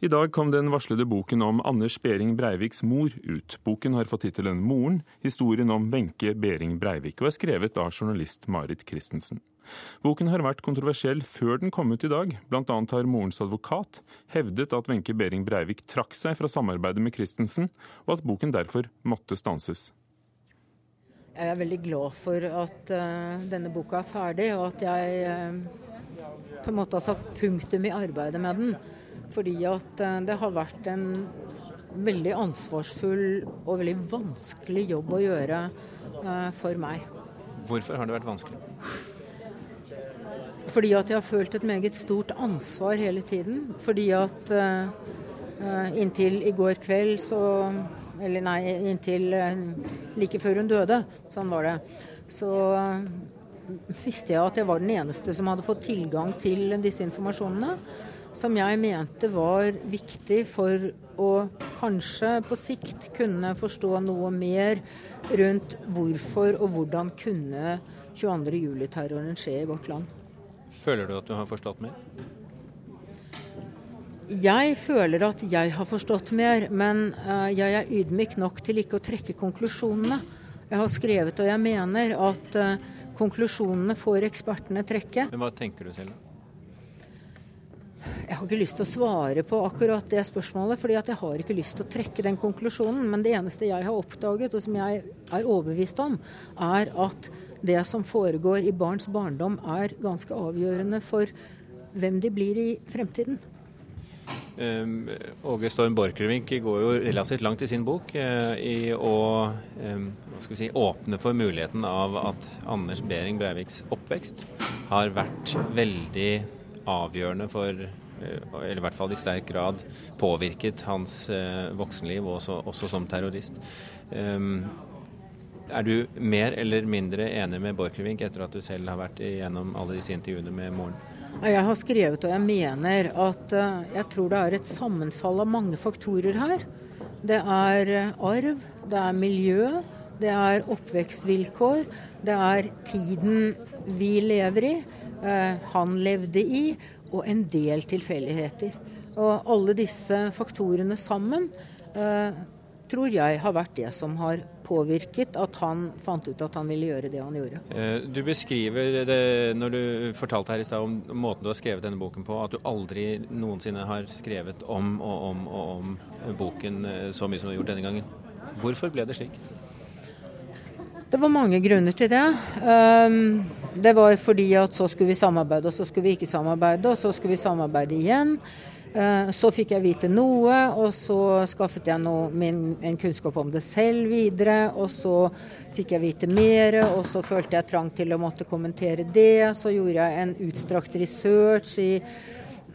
I dag kom den varslede boken om Anders Behring Breiviks mor ut. Boken har fått tittelen 'Moren historien om Wenche Behring Breivik', og er skrevet av journalist Marit Christensen. Boken har vært kontroversiell før den kom ut i dag. Blant annet har morens advokat hevdet at Wenche Behring Breivik trakk seg fra samarbeidet med Christensen, og at boken derfor måtte stanses. Jeg er veldig glad for at uh, denne boka er ferdig, og at jeg uh, på en måte har satt punktum i arbeidet med den. Fordi at uh, det har vært en veldig ansvarsfull og veldig vanskelig jobb å gjøre for meg. Hvorfor har det vært vanskelig? Fordi at jeg har følt et meget stort ansvar hele tiden. Fordi at inntil i går kveld så eller nei, inntil eh, like før hun døde. Sånn var det. Så eh, visste jeg at jeg var den eneste som hadde fått tilgang til disse informasjonene. Som jeg mente var viktig for å kanskje på sikt kunne forstå noe mer rundt hvorfor og hvordan kunne 22.07-terroren skje i vårt land. Føler du at du har forstått mer? Jeg føler at jeg har forstått mer, men eh, jeg er ydmyk nok til ikke å trekke konklusjonene. Jeg har skrevet, og jeg mener, at eh, konklusjonene får ekspertene trekke. Men Hva tenker du selv, da? Jeg har ikke lyst til å svare på akkurat det spørsmålet, fordi jeg har ikke lyst til å trekke den konklusjonen. Men det eneste jeg har oppdaget, og som jeg er overbevist om, er at det som foregår i barns barndom, er ganske avgjørende for hvem de blir i fremtiden. Um, Åge Storm Borchgrevink går jo relativt langt i sin bok uh, i å um, si, åpne for muligheten av at Anders Behring Breiviks oppvekst har vært veldig avgjørende for uh, eller i hvert fall i sterk grad påvirket hans uh, voksenliv, også, også, som terrorist. Um, er du mer eller mindre enig med Borchgrevink etter at du selv har vært igjennom alle disse intervjuene med moren? Jeg har skrevet og jeg mener at eh, jeg tror det er et sammenfall av mange faktorer her. Det er eh, arv, det er miljø, det er oppvekstvilkår, det er tiden vi lever i, eh, han levde i, og en del tilfeldigheter. Og alle disse faktorene sammen tror jeg har vært det som har påvirket at han fant ut at han ville gjøre det han gjorde. Eh, du beskriver det når du fortalte her i stad om måten du har skrevet denne boken på, at du aldri noensinne har skrevet om og om og om boken eh, så mye som du har gjort denne gangen. Hvorfor ble det slik? Det var mange grunner til det. Um, det var fordi at så skulle vi samarbeide, og så skulle vi ikke samarbeide, og så skulle vi samarbeide igjen. Eh, så fikk jeg vite noe, og så skaffet jeg noe, min, en kunnskap om det selv videre. Og så fikk jeg vite mer, og så følte jeg trang til å måtte kommentere det. Så gjorde jeg en utstrakt research i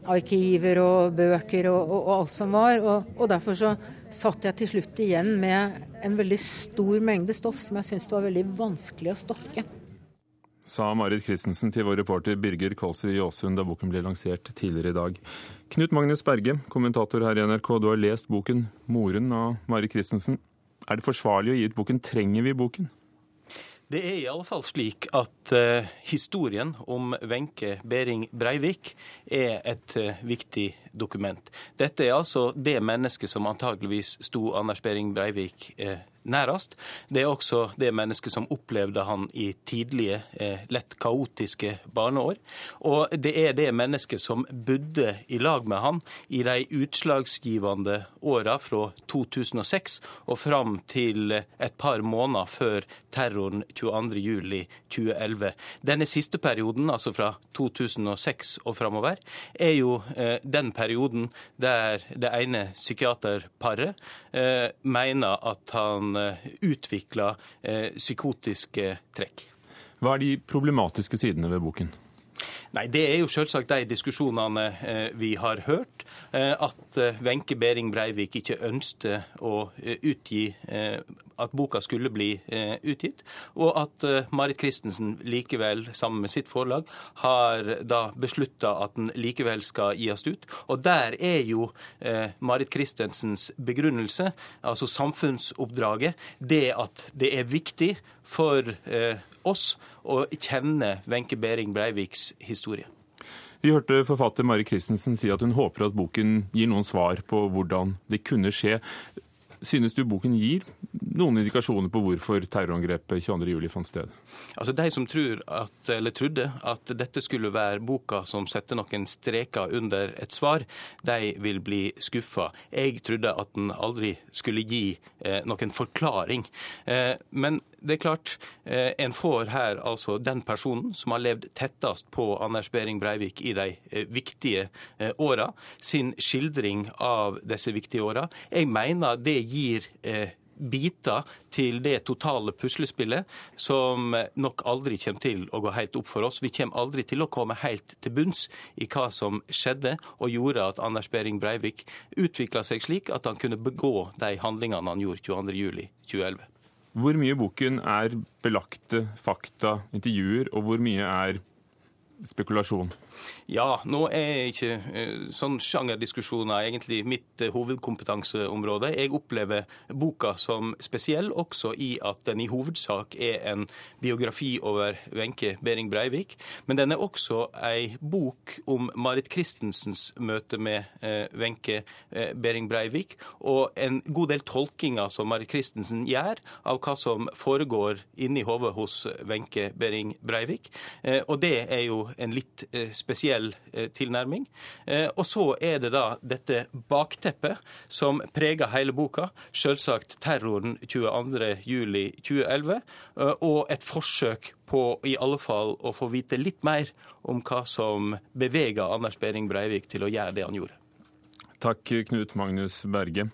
arkiver og bøker og, og, og alt som var. Og, og, derfor så satt jeg til slutt igjen med en veldig stor mengde stoff som jeg syntes var veldig vanskelig å stokke sa Marit Christensen til vår reporter Birger Kolsrud Jåsund da boken ble lansert tidligere i dag. Knut Magnus Berge, kommentator her i NRK, du har lest boken 'Moren' av Marit Christensen. Er det forsvarlig å gi ut boken 'Trenger vi boken'? Det er i alle fall slik at uh, historien om Wenche Behring Breivik er et uh, viktig dokument. Dette er altså det mennesket som antageligvis sto Anders Behring Breivik uh, nærest. Det er også det mennesket som opplevde han i tidlige, eh, lett kaotiske barneår. Og det er det mennesket som bodde i lag med han i de utslagsgivende åra fra 2006 og fram til et par måneder før terroren 22.07.2011. Denne siste perioden, altså fra 2006 og framover, er jo eh, den perioden der det ene psykiaterparet eh, mener at han Eh, utvikla eh, psykotiske trekk. Hva er de problematiske sidene ved boken? Nei, Det er jo selvsagt de diskusjonene eh, vi har hørt. At Wenche Behring Breivik ikke ønsket å utgi at boka skulle bli utgitt. Og at Marit Christensen likevel, sammen med sitt forlag, har da beslutta at den likevel skal gis ut. Og der er jo Marit Christensens begrunnelse, altså samfunnsoppdraget, det at det er viktig for oss å kjenne Wenche Behring Breiviks historie. Vi hørte forfatter Mari Christensen si at hun håper at boken gir noen svar på hvordan det kunne skje. Synes du boken gir noen indikasjoner på hvorfor terrorangrepet 22.07 fant sted? Altså De som tror at, eller trodde at dette skulle være boka som setter noen streker under et svar, de vil bli skuffa. Jeg trodde at den aldri skulle gi eh, noen forklaring. Eh, men det er klart, eh, en får her altså den personen som har levd tettest på Anders Behring Breivik i de eh, viktige eh, åra, sin skildring av disse viktige åra. Jeg mener det gir biter til det totale puslespillet som nok aldri kommer til å gå helt opp for oss. Vi kommer aldri til å komme helt til bunns i hva som skjedde og gjorde at Anders Behring Breivik utvikla seg slik at han kunne begå de handlingene han gjorde 22.07.2011. Hvor mye i boken er belagte fakta, intervjuer, og hvor mye er spekulasjon? Ja, nå er ikke uh, sånn sjangerdiskusjoner egentlig mitt uh, hovedkompetanseområde. Jeg opplever boka som spesiell også i at den i hovedsak er en biografi over Wenche Behring Breivik. Men den er også ei bok om Marit Christensens møte med uh, Wenche Behring Breivik, og en god del tolkinger som Marit Christensen gjør av hva som foregår inni hodet hos Wenche Behring Breivik. Og det er jo en litt spesiell eh, tilnærming. Eh, og så er det da dette bakteppet som preger hele boka. Selvsagt terroren 22.07.2011, eh, og et forsøk på i alle fall å få vite litt mer om hva som beveger Anders Behring Breivik til å gjøre det han gjorde. Takk, Knut Magnus Berge.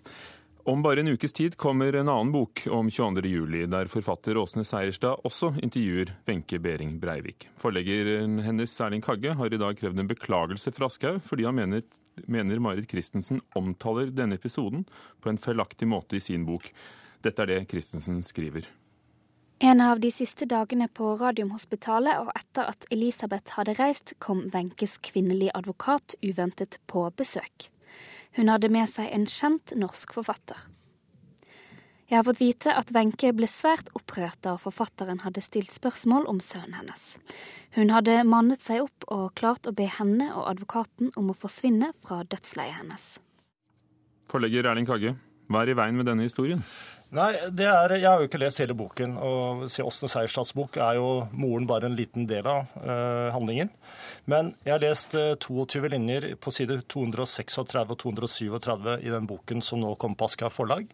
Om bare en ukes tid kommer en annen bok om 22.07, der forfatter Åsne Seierstad også intervjuer Wenche Behring Breivik. Forleggeren hennes Erling Kagge har i dag krevd en beklagelse fra Aschhaug, fordi han mener, mener Marit Christensen omtaler denne episoden på en feilaktig måte i sin bok. Dette er det Christensen skriver. En av de siste dagene på Radiumhospitalet og etter at Elisabeth hadde reist, kom Wenches kvinnelige advokat uventet på besøk. Hun hadde med seg en kjent norsk forfatter. Jeg har fått vite at Wenche ble svært opprørt da forfatteren hadde stilt spørsmål om sønnen hennes. Hun hadde mannet seg opp og klart å be henne og advokaten om å forsvinne fra dødsleiet hennes. Forlegger Erling Kagge, hva er i veien med denne historien? Nei, er, Jeg har jo ikke lest hele boken. og Åsne Seierstads bok er jo moren bare en liten del av uh, handlingen. Men jeg har lest uh, eh, 22 linjer på side 236 og 237 i den boken som nå kommer på Aschehoug forlag.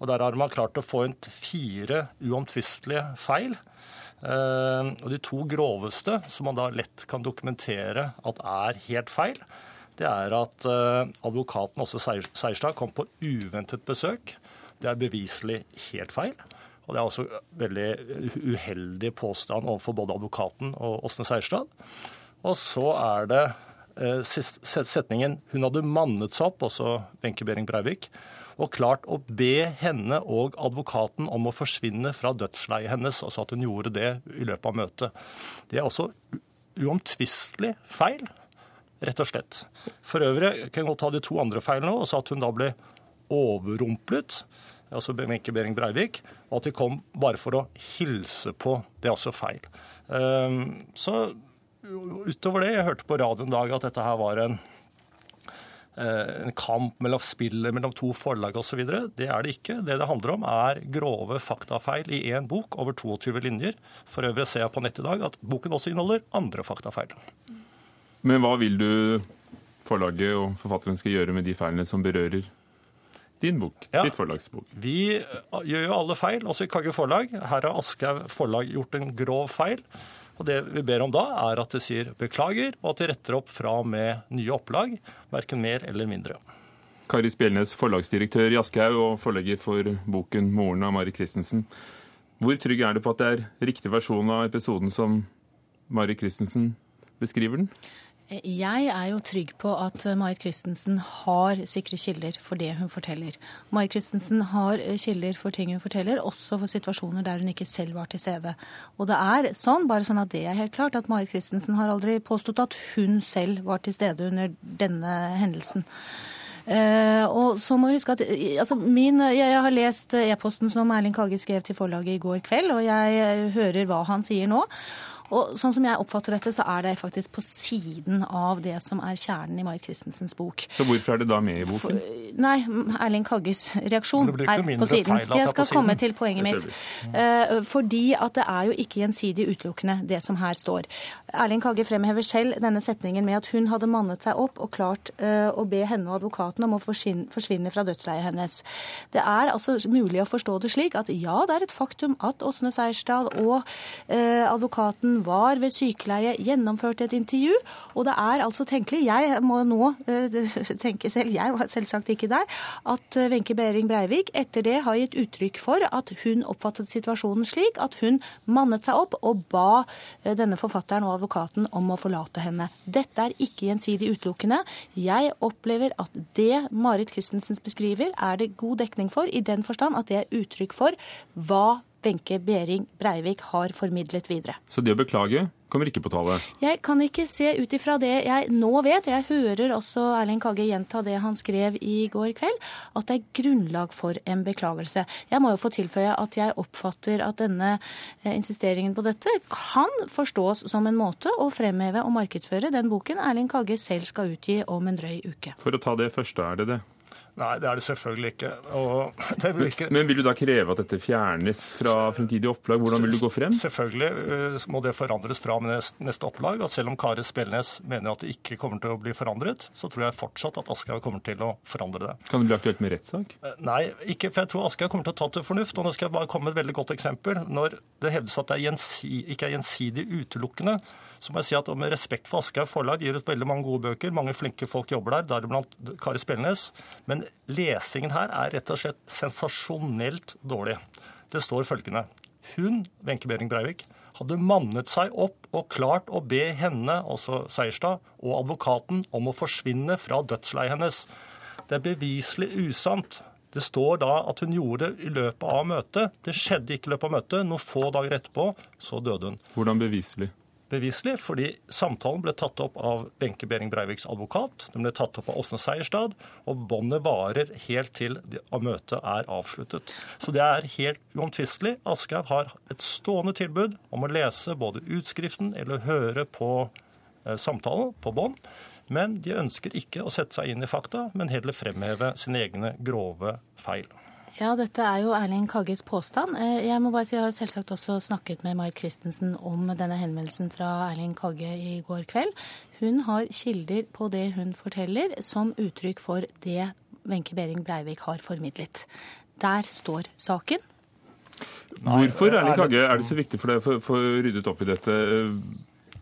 Og Der har man klart å få inn fire uomtvistelige feil. Uh, og De to groveste, som man da lett kan dokumentere at er helt feil, det er at advokaten også Seierstad kom på uventet besøk det er beviselig helt feil. Og det er også veldig uheldig påstand overfor både advokaten og Åsne Seierstad. Og så er det eh, setningen 'Hun hadde mannet seg opp', også Wenche Behring Breivik, og klart å be henne og advokaten om å forsvinne fra dødsleiet hennes. Altså at hun gjorde det i løpet av møtet. Det er også uomtvistelig feil, rett og slett. For øvrig kan jeg godt ta de to andre feilene også, at hun da ble overrumplet altså Wenche Behring Breivik, og at de kom bare for å hilse på. Det er også feil. Ehm, så utover det, jeg hørte på radioen en dag at dette her var en, eh, en kamp mellom spillet mellom to forlag osv. Det er det ikke. Det det handler om, er grove faktafeil i én bok over 22 linjer. For øvrig ser jeg på nett i dag at boken også inneholder andre faktafeil. Men hva vil du forlaget og forfatteren skal gjøre med de feilene som berører din bok, ja. ditt forlagsbok. Vi gjør jo alle feil, også i Kagge forlag. Her har Aschehoug forlag gjort en grov feil. Og Det vi ber om da, er at det sier beklager, og at de retter opp fra med nye opplag. Verken mer eller mindre. Kari Spjelnes, forlagsdirektør i Aschehoug og forlegger for boken 'Moren' av Mari Christensen. Hvor trygg er du på at det er riktig versjon av episoden som Mari Christensen beskriver den? Jeg er jo trygg på at Marit Christensen har sikre kilder for det hun forteller. Marit Christensen har eh, kilder for ting hun forteller, også for situasjoner der hun ikke selv var til stede. Og det er sånn, bare sånn at det er helt klart, at Marit Christensen har aldri påstått at hun selv var til stede under denne hendelsen. Uh, og så må jeg huske at altså min, jeg, jeg, har lest e-posten som Erling Kage skrev til forlaget i går kveld, og jeg hører hva han sier nå. Og sånn som jeg oppfatter dette, så er det faktisk på siden av det som er kjernen i Marit Christensens bok. Så hvorfor er det da med i boken? For, nei, Erling Kagges reaksjon er på siden. Jeg skal komme til poenget mitt. Uh, fordi at det er jo ikke gjensidig utelukkende, det som her står. Erling Kagge fremhever selv denne setningen med at hun hadde mannet seg opp og klart uh, å be henne og advokaten om å forsvinne fra dødsleiet hennes. Det er altså mulig å forstå det slik at ja, det er et faktum at Åsne Seierstad og uh, advokaten var ved sykeleie, gjennomførte et intervju, og det er altså tenkelig, jeg må nå tenke selv, jeg var selvsagt ikke der, at Wenche Behring Breivik etter det har gitt uttrykk for at hun oppfattet situasjonen slik at hun mannet seg opp og ba denne forfatteren og advokaten om å forlate henne. Dette er ikke gjensidig utelukkende. Jeg opplever at det Marit Christensens beskriver, er det god dekning for, i den forstand at det er uttrykk for hva Wenche Behring Breivik har formidlet videre. Så det å beklage kommer ikke på tale? Jeg kan ikke se ut ifra det jeg nå vet, jeg hører også Erling Kagge gjenta det han skrev i går kveld, at det er grunnlag for en beklagelse. Jeg må jo få tilføye at jeg oppfatter at denne insisteringen på dette kan forstås som en måte å fremheve og markedsføre den boken Erling Kagge selv skal utgi om en drøy uke. For å ta det første, er det det? Nei, det er det selvfølgelig ikke. det ikke. Men vil du da kreve at dette fjernes fra fremtidige opplag? Hvordan vil du gå frem? Selvfølgelig eh, må det forandres fra neste opplag. og Selv om Kari Spelnes mener at det ikke kommer til å bli forandret, så tror jeg fortsatt at Aschehoug kommer til å forandre det. Kan det bli aktuelt med rettssak? Eh, nei, ikke, for jeg tror Aschehoug kommer til å ta til fornuft. og Nå skal jeg bare komme med et veldig godt eksempel. Når det hevdes at det er ikke er gjensidig utelukkende, så må jeg si at Med respekt for Aschehoug forlag gir ut veldig mange gode bøker. Mange flinke folk jobber der, deriblant Kari Spelnes. Men lesingen her er rett og slett sensasjonelt dårlig. Det står følgende. Hun, Wenche Behring Breivik, hadde mannet seg opp og klart å be henne, altså Seierstad, og advokaten om å forsvinne fra dødsleiet hennes. Det er beviselig usant. Det står da at hun gjorde det i løpet av møtet. Det skjedde ikke i løpet av møtet. Noen få dager etterpå så døde hun. Hvordan beviselig? Beviselig, fordi samtalen ble tatt opp av Benke Behring Breiviks advokat. Den ble tatt opp av Åsne Seierstad, og båndet varer helt til møtet er avsluttet. Så det er helt uomtvistelig. Aschehoug har et stående tilbud om å lese både utskriften eller høre på eh, samtalen på bånd. Men de ønsker ikke å sette seg inn i fakta, men heller fremheve sine egne grove feil. Ja, dette er jo Erling Kagges påstand. Eh, jeg må bare si, jeg har selvsagt også snakket med Marit Christensen om denne henvendelsen fra Erling Kagge i går kveld. Hun har kilder på det hun forteller, som uttrykk for det Wenche Behring Breivik har formidlet. Der står saken. Hvorfor Erling Kagge, er det så viktig for deg å få ryddet opp i dette?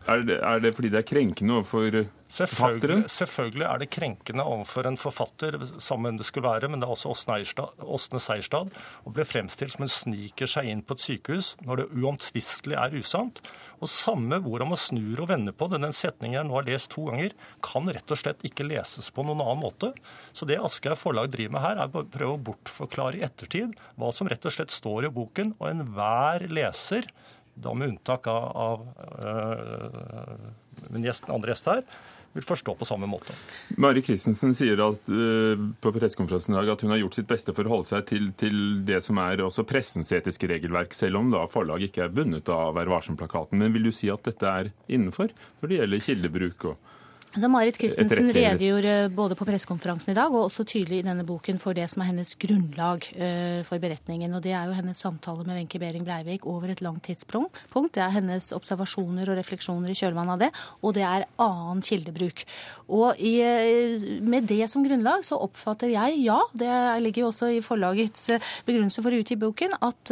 Er det, er det fordi det er krenkende overfor Selvfølgelig, selvfølgelig, er det krenkende overfor en forfatter, sammen det skulle være, men det er også Åsne Seierstad, å bli fremstilt som hun sniker seg inn på et sykehus når det uomtvistelig er usant. Og samme hvordan man snur og vender på det, den setningen jeg nå har lest to ganger, kan rett og slett ikke leses på noen annen måte. Så det Aschehoug forlag driver med her, er å prøve å bortforklare i ettertid hva som rett og slett står i boken, og enhver leser da med unntak av, av øh, min gjest, andre gjest her, vil forstå på samme måte. Mari Christensen sier at, uh, på pressekonferansen i dag at hun har gjort sitt beste for å holde seg til, til, det som er også pressens etiske regelverk, selv om da forlaget ikke er bundet av Vær varsom-plakaten. Men vil du si at dette er innenfor når det gjelder kildebruk og Altså Marit Christensen redegjorde både på pressekonferansen i dag og også tydelig i denne boken for det som er hennes grunnlag uh, for beretningen. og Det er jo hennes samtale med Wenche Behring Breivik over et langt tidspunkt. Det er hennes observasjoner og refleksjoner i kjølvannet av det, og det er annen kildebruk. Og i, uh, Med det som grunnlag så oppfatter jeg, ja, det ligger jo også i forlagets uh, begrunnelse for å utgi boken, at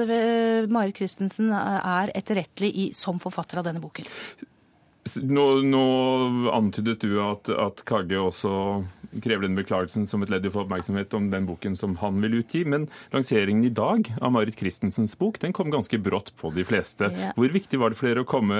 Marit Christensen er etterrettelig i, som forfatter av denne boken. Nå, nå, antydet du at, at Kagge også krever den beklagelsen som et ledd i å få oppmerksomhet om den boken som han vil utgi. Men lanseringen i dag av Marit Christensens bok den kom ganske brått på de fleste. Ja. Hvor viktig var det for dere å komme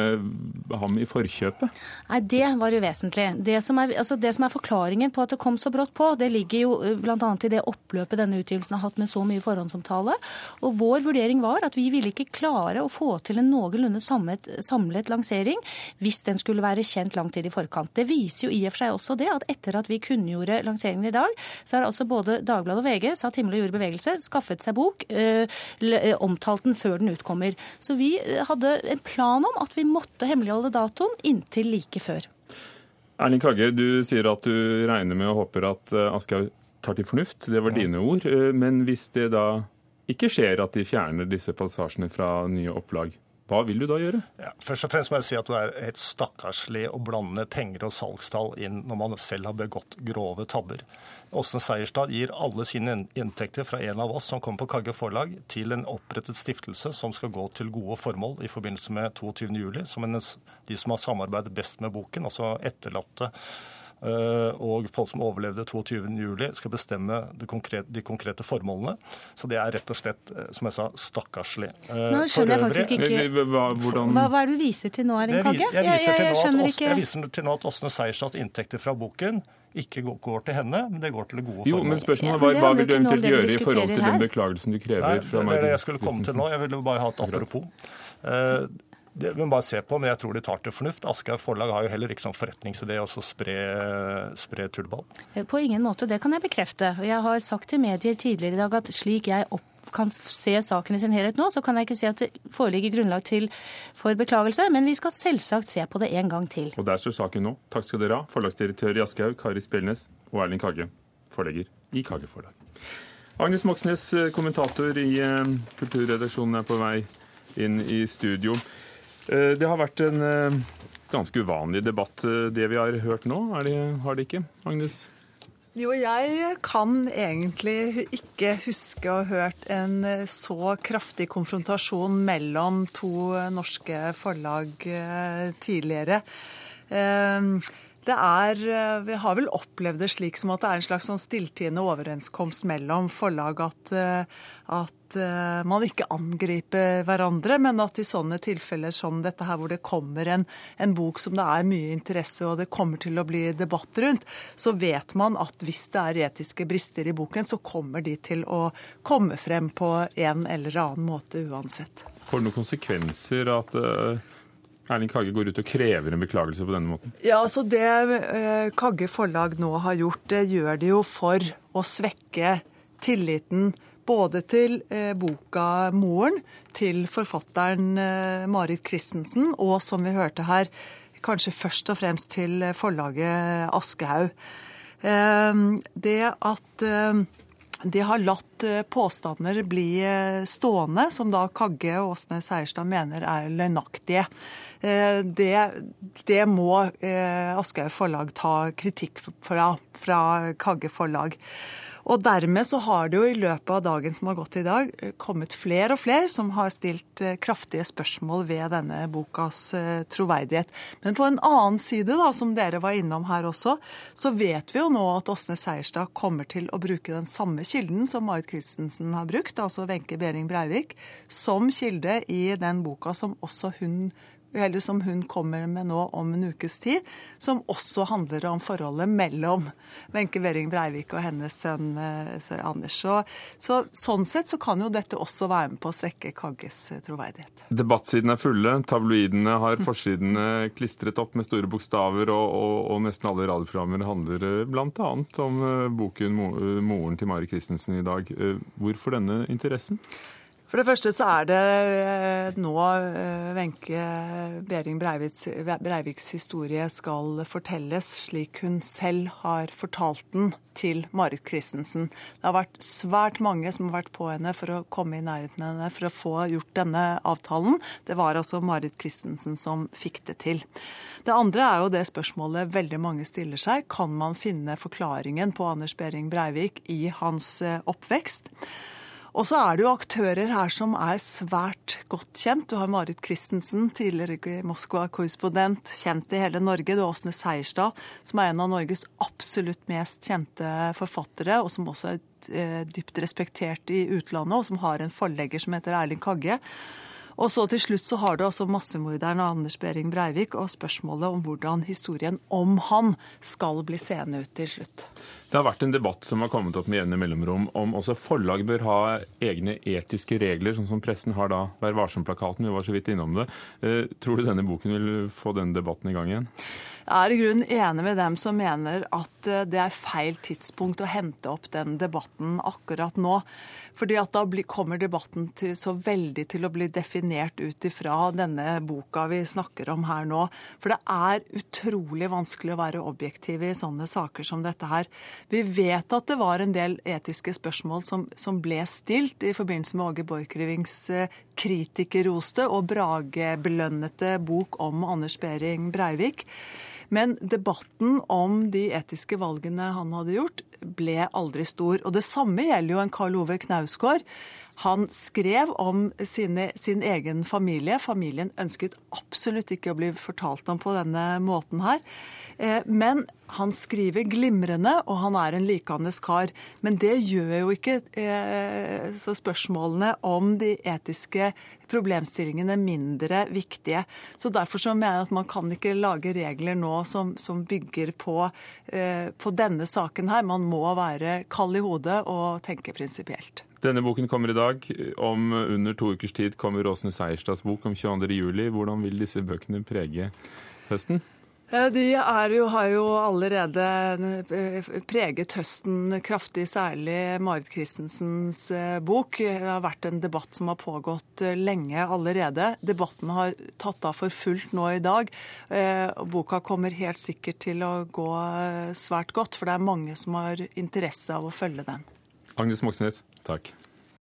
ham i forkjøpet? Nei, Det var uvesentlig. Det som, er, altså det som er forklaringen på at det kom så brått på, det ligger jo eh, bl.a. i det oppløpet denne utgivelsen har hatt med så mye forhåndsomtale. Og vår vurdering var at vi ville ikke klare å få til en noenlunde samlet, samlet lansering hvis den den skulle være kjent lang tid i forkant. Det viser jo i og for seg også det at etter at vi kunngjorde lanseringen i dag, så har altså både Dagbladet og VG satt himmel og jord bevegelse, skaffet seg bok, øh, omtalt den før den utkommer. Så vi hadde en plan om at vi måtte hemmeligholde datoen inntil like før. Erling Kagge, du sier at du regner med og håper at Aschehoug tar til fornuft. Det var dine ord. Men hvis det da ikke skjer at de fjerner disse passasjene fra nye opplag. Hva vil du da gjøre? Ja, først og fremst må jeg si at du er helt stakkarslig å blande penger og salgstall inn når man selv har begått grove tabber. Åsne Seierstad gir alle sine inntekter fra en av oss som kommer på Kagge forlag, til en opprettet stiftelse som skal gå til gode formål i forbindelse med 22.07. Som en, de som har samarbeidet best med boken, altså etterlatte og folk som overlevde 22.07, skal bestemme de konkrete, de konkrete, formålene. Så det er rett og slett, eh, som jeg sa, stakkarslig. Eh, nå skjønner jeg faktisk ikke hva, hva, hva, er det du viser til nå, Erling Kagge? Jeg, jeg, jeg, jeg, skjønner ikke Jeg viser til nå at Åsne Seierstads inntekter fra boken ikke går til henne, men det går til det gode formål. Jo, men spørsmålet var, Hva vil du eventuelt gjøre i forhold til den beklagelsen du krever? Nei, det, Det det jeg skulle komme til nå. Jeg ville bare ha et apropos. Det må bare se på, men jeg tror de tar til fornuft. Aschehoug forlag har jo heller ikke sånn forretningsidé å spre, spre tullball. Eh, på ingen måte, det kan jeg bekrefte. Jeg har sagt til medier tidligere i dag at slik jeg opp kan se saken i sin helhet nå, så kan jeg ikke si at det foreligger grunnlag til for beklagelse, men vi skal selvsagt se på det en gang til. Og der står saken nå. Takk skal dere ha, forlagsdirektør i Aschehoug, Kari Spelnes, og Erling Kage, forlegger i Kage Forlag. Agnes Moxnes, eh, kommentator i eh, kulturredaksjonen, er på vei inn i studio. Eh, det har vært en eh, ganske uvanlig debatt, eh, det vi har hørt nå. Det, har det ikke, Agnes? Jo, jeg kan egentlig ikke huske å ha hørt en så kraftig konfrontasjon mellom to norske forlag tidligere. Det er, Vi har vel opplevd det slik som at det er en slags sånn stilltiende overenskomst mellom forlag at, at at uh, man ikke angriper hverandre, men at i sånne tilfeller som dette her, hvor det kommer en, en, bok som det er mye interesse og det kommer til å bli debatt rundt, så vet man at hvis det er etiske brister i boken, så kommer de til å komme frem på en eller annen måte uansett. Får det noen konsekvenser at uh Erling Kagge går ut og krever en beklagelse på denne måten? Ja, altså Det eh, Kagge forlag nå har gjort, det gjør det jo for å svekke tilliten både til eh, boka 'Moren', til forfatteren eh, Marit Christensen, og som vi hørte her, kanskje først og fremst til forlaget Aschehoug. Eh, det at eh, de har latt eh, påstander bli eh, stående, som da Kagge og Åsne Seierstad mener er løgnaktige. Det, det, må Aschehoug forlag ta kritikk fra, fra Kagge forlag. Og dermed så har det jo i løpet av dagen som har gått i dag, eh, kommet flere og flere som har stilt eh, kraftige spørsmål ved denne bokas eh, troverdighet. Men på en annen side, da, som dere var innom her også, så vet vi jo nå at Åsne Seierstad kommer til å bruke den samme kilden som Marit Christensen har brukt, altså Wenche Behring Breivik, som kilde i den boka som også hun eller som hun kommer med nå om en ukes tid, som også handler om forholdet mellom Wenche Behring Breivik og hennes sønn eh, Anders. Så, så, sånn sett så kan jo dette også være med på å svekke Kagges eh, troverdighet. Debattsidene er fulle, tabloidene har forsidene klistret opp med store bokstaver, og, og, og nesten alle radioprogrammer handler eh, bl.a. om boken 'Moren til Mari Christensen' i dag. Hvorfor denne interessen? For det første så er det eh, nå eh, Wenche Behring Breiviks, Breiviks, historie skal fortelles slik hun selv har fortalt den til Marit Christensen. Det har vært svært mange som har vært på henne for å komme i nærheten av henne for å få gjort denne avtalen. Det var altså Marit Christensen som fikk det til. Det andre er jo det spørsmålet veldig mange stiller seg. Kan man finne forklaringen på Anders Behring Breivik i hans eh, oppvekst? Og så er det jo aktører her som er svært godt kjent. Du har Marit Christensen, tidligere Moskva-korrespondent, kjent i hele Norge. Du har Åsne Seierstad, som er en av Norges absolutt mest kjente forfattere, og som også er eh, dypt respektert i utlandet, og som har en forlegger som heter Erling Kagge. Og så til slutt så har du altså massemorderen Anders Behring Breivik og spørsmålet om hvordan historien om han skal bli seende ut til slutt. Det har vært en debatt som har kommet opp med jevne mellomrom om også forlag bør ha egne etiske regler, sånn som pressen har da Vær varsom-plakaten. Vi var så vidt innom det. Eh, tror du denne boken vil få denne debatten i gang igjen? Jeg er i grunnen enig med dem som mener at eh, det er feil tidspunkt å hente opp den debatten akkurat nå. Fordi at da kommer debatten til, så veldig til å bli definert ut ifra denne boka vi snakker om her nå. For det er utrolig vanskelig å være objektiv i sånne saker som dette her. Vi vet at det var en del etiske spørsmål som, som ble stilt i forbindelse med Åge Borchgrevinks eh, kritikerroste og Brage-belønnete bok om Anders Behring Breivik. Men debatten om de etiske valgene han hadde gjort, ble aldri stor. Og det samme gjelder jo en Karl Ove Knausgård. Han skrev om sine, sin egen familie. Familien ønsket absolutt ikke å bli fortalt om på denne måten her. Eh, men han skriver glimrende, og han er en likandes kar. Men det gjør jo ikke eh, så spørsmålene om de etiske problemstillingene mindre viktige. Så Derfor så mener jeg at man kan ikke lage regler nå som, som bygger på, eh, på denne saken her. Man må være kald i hodet og tenke prinsipielt. Denne boken kommer i dag. Om under to ukers tid kommer Åsne Seierstads bok om 22.07. Hvordan vil disse bøkene prege høsten? De jo, har jo allerede eh, preget høsten kraftig, særlig Marit Christensens eh, bok. Det har vært en debatt som har pågått eh, lenge allerede. Debatten har tatt av for fullt nå i dag. Boka kommer helt sikkert til å gå svært godt, for det er mange som har interesse av å følge den. Agnes Moxnes, takk.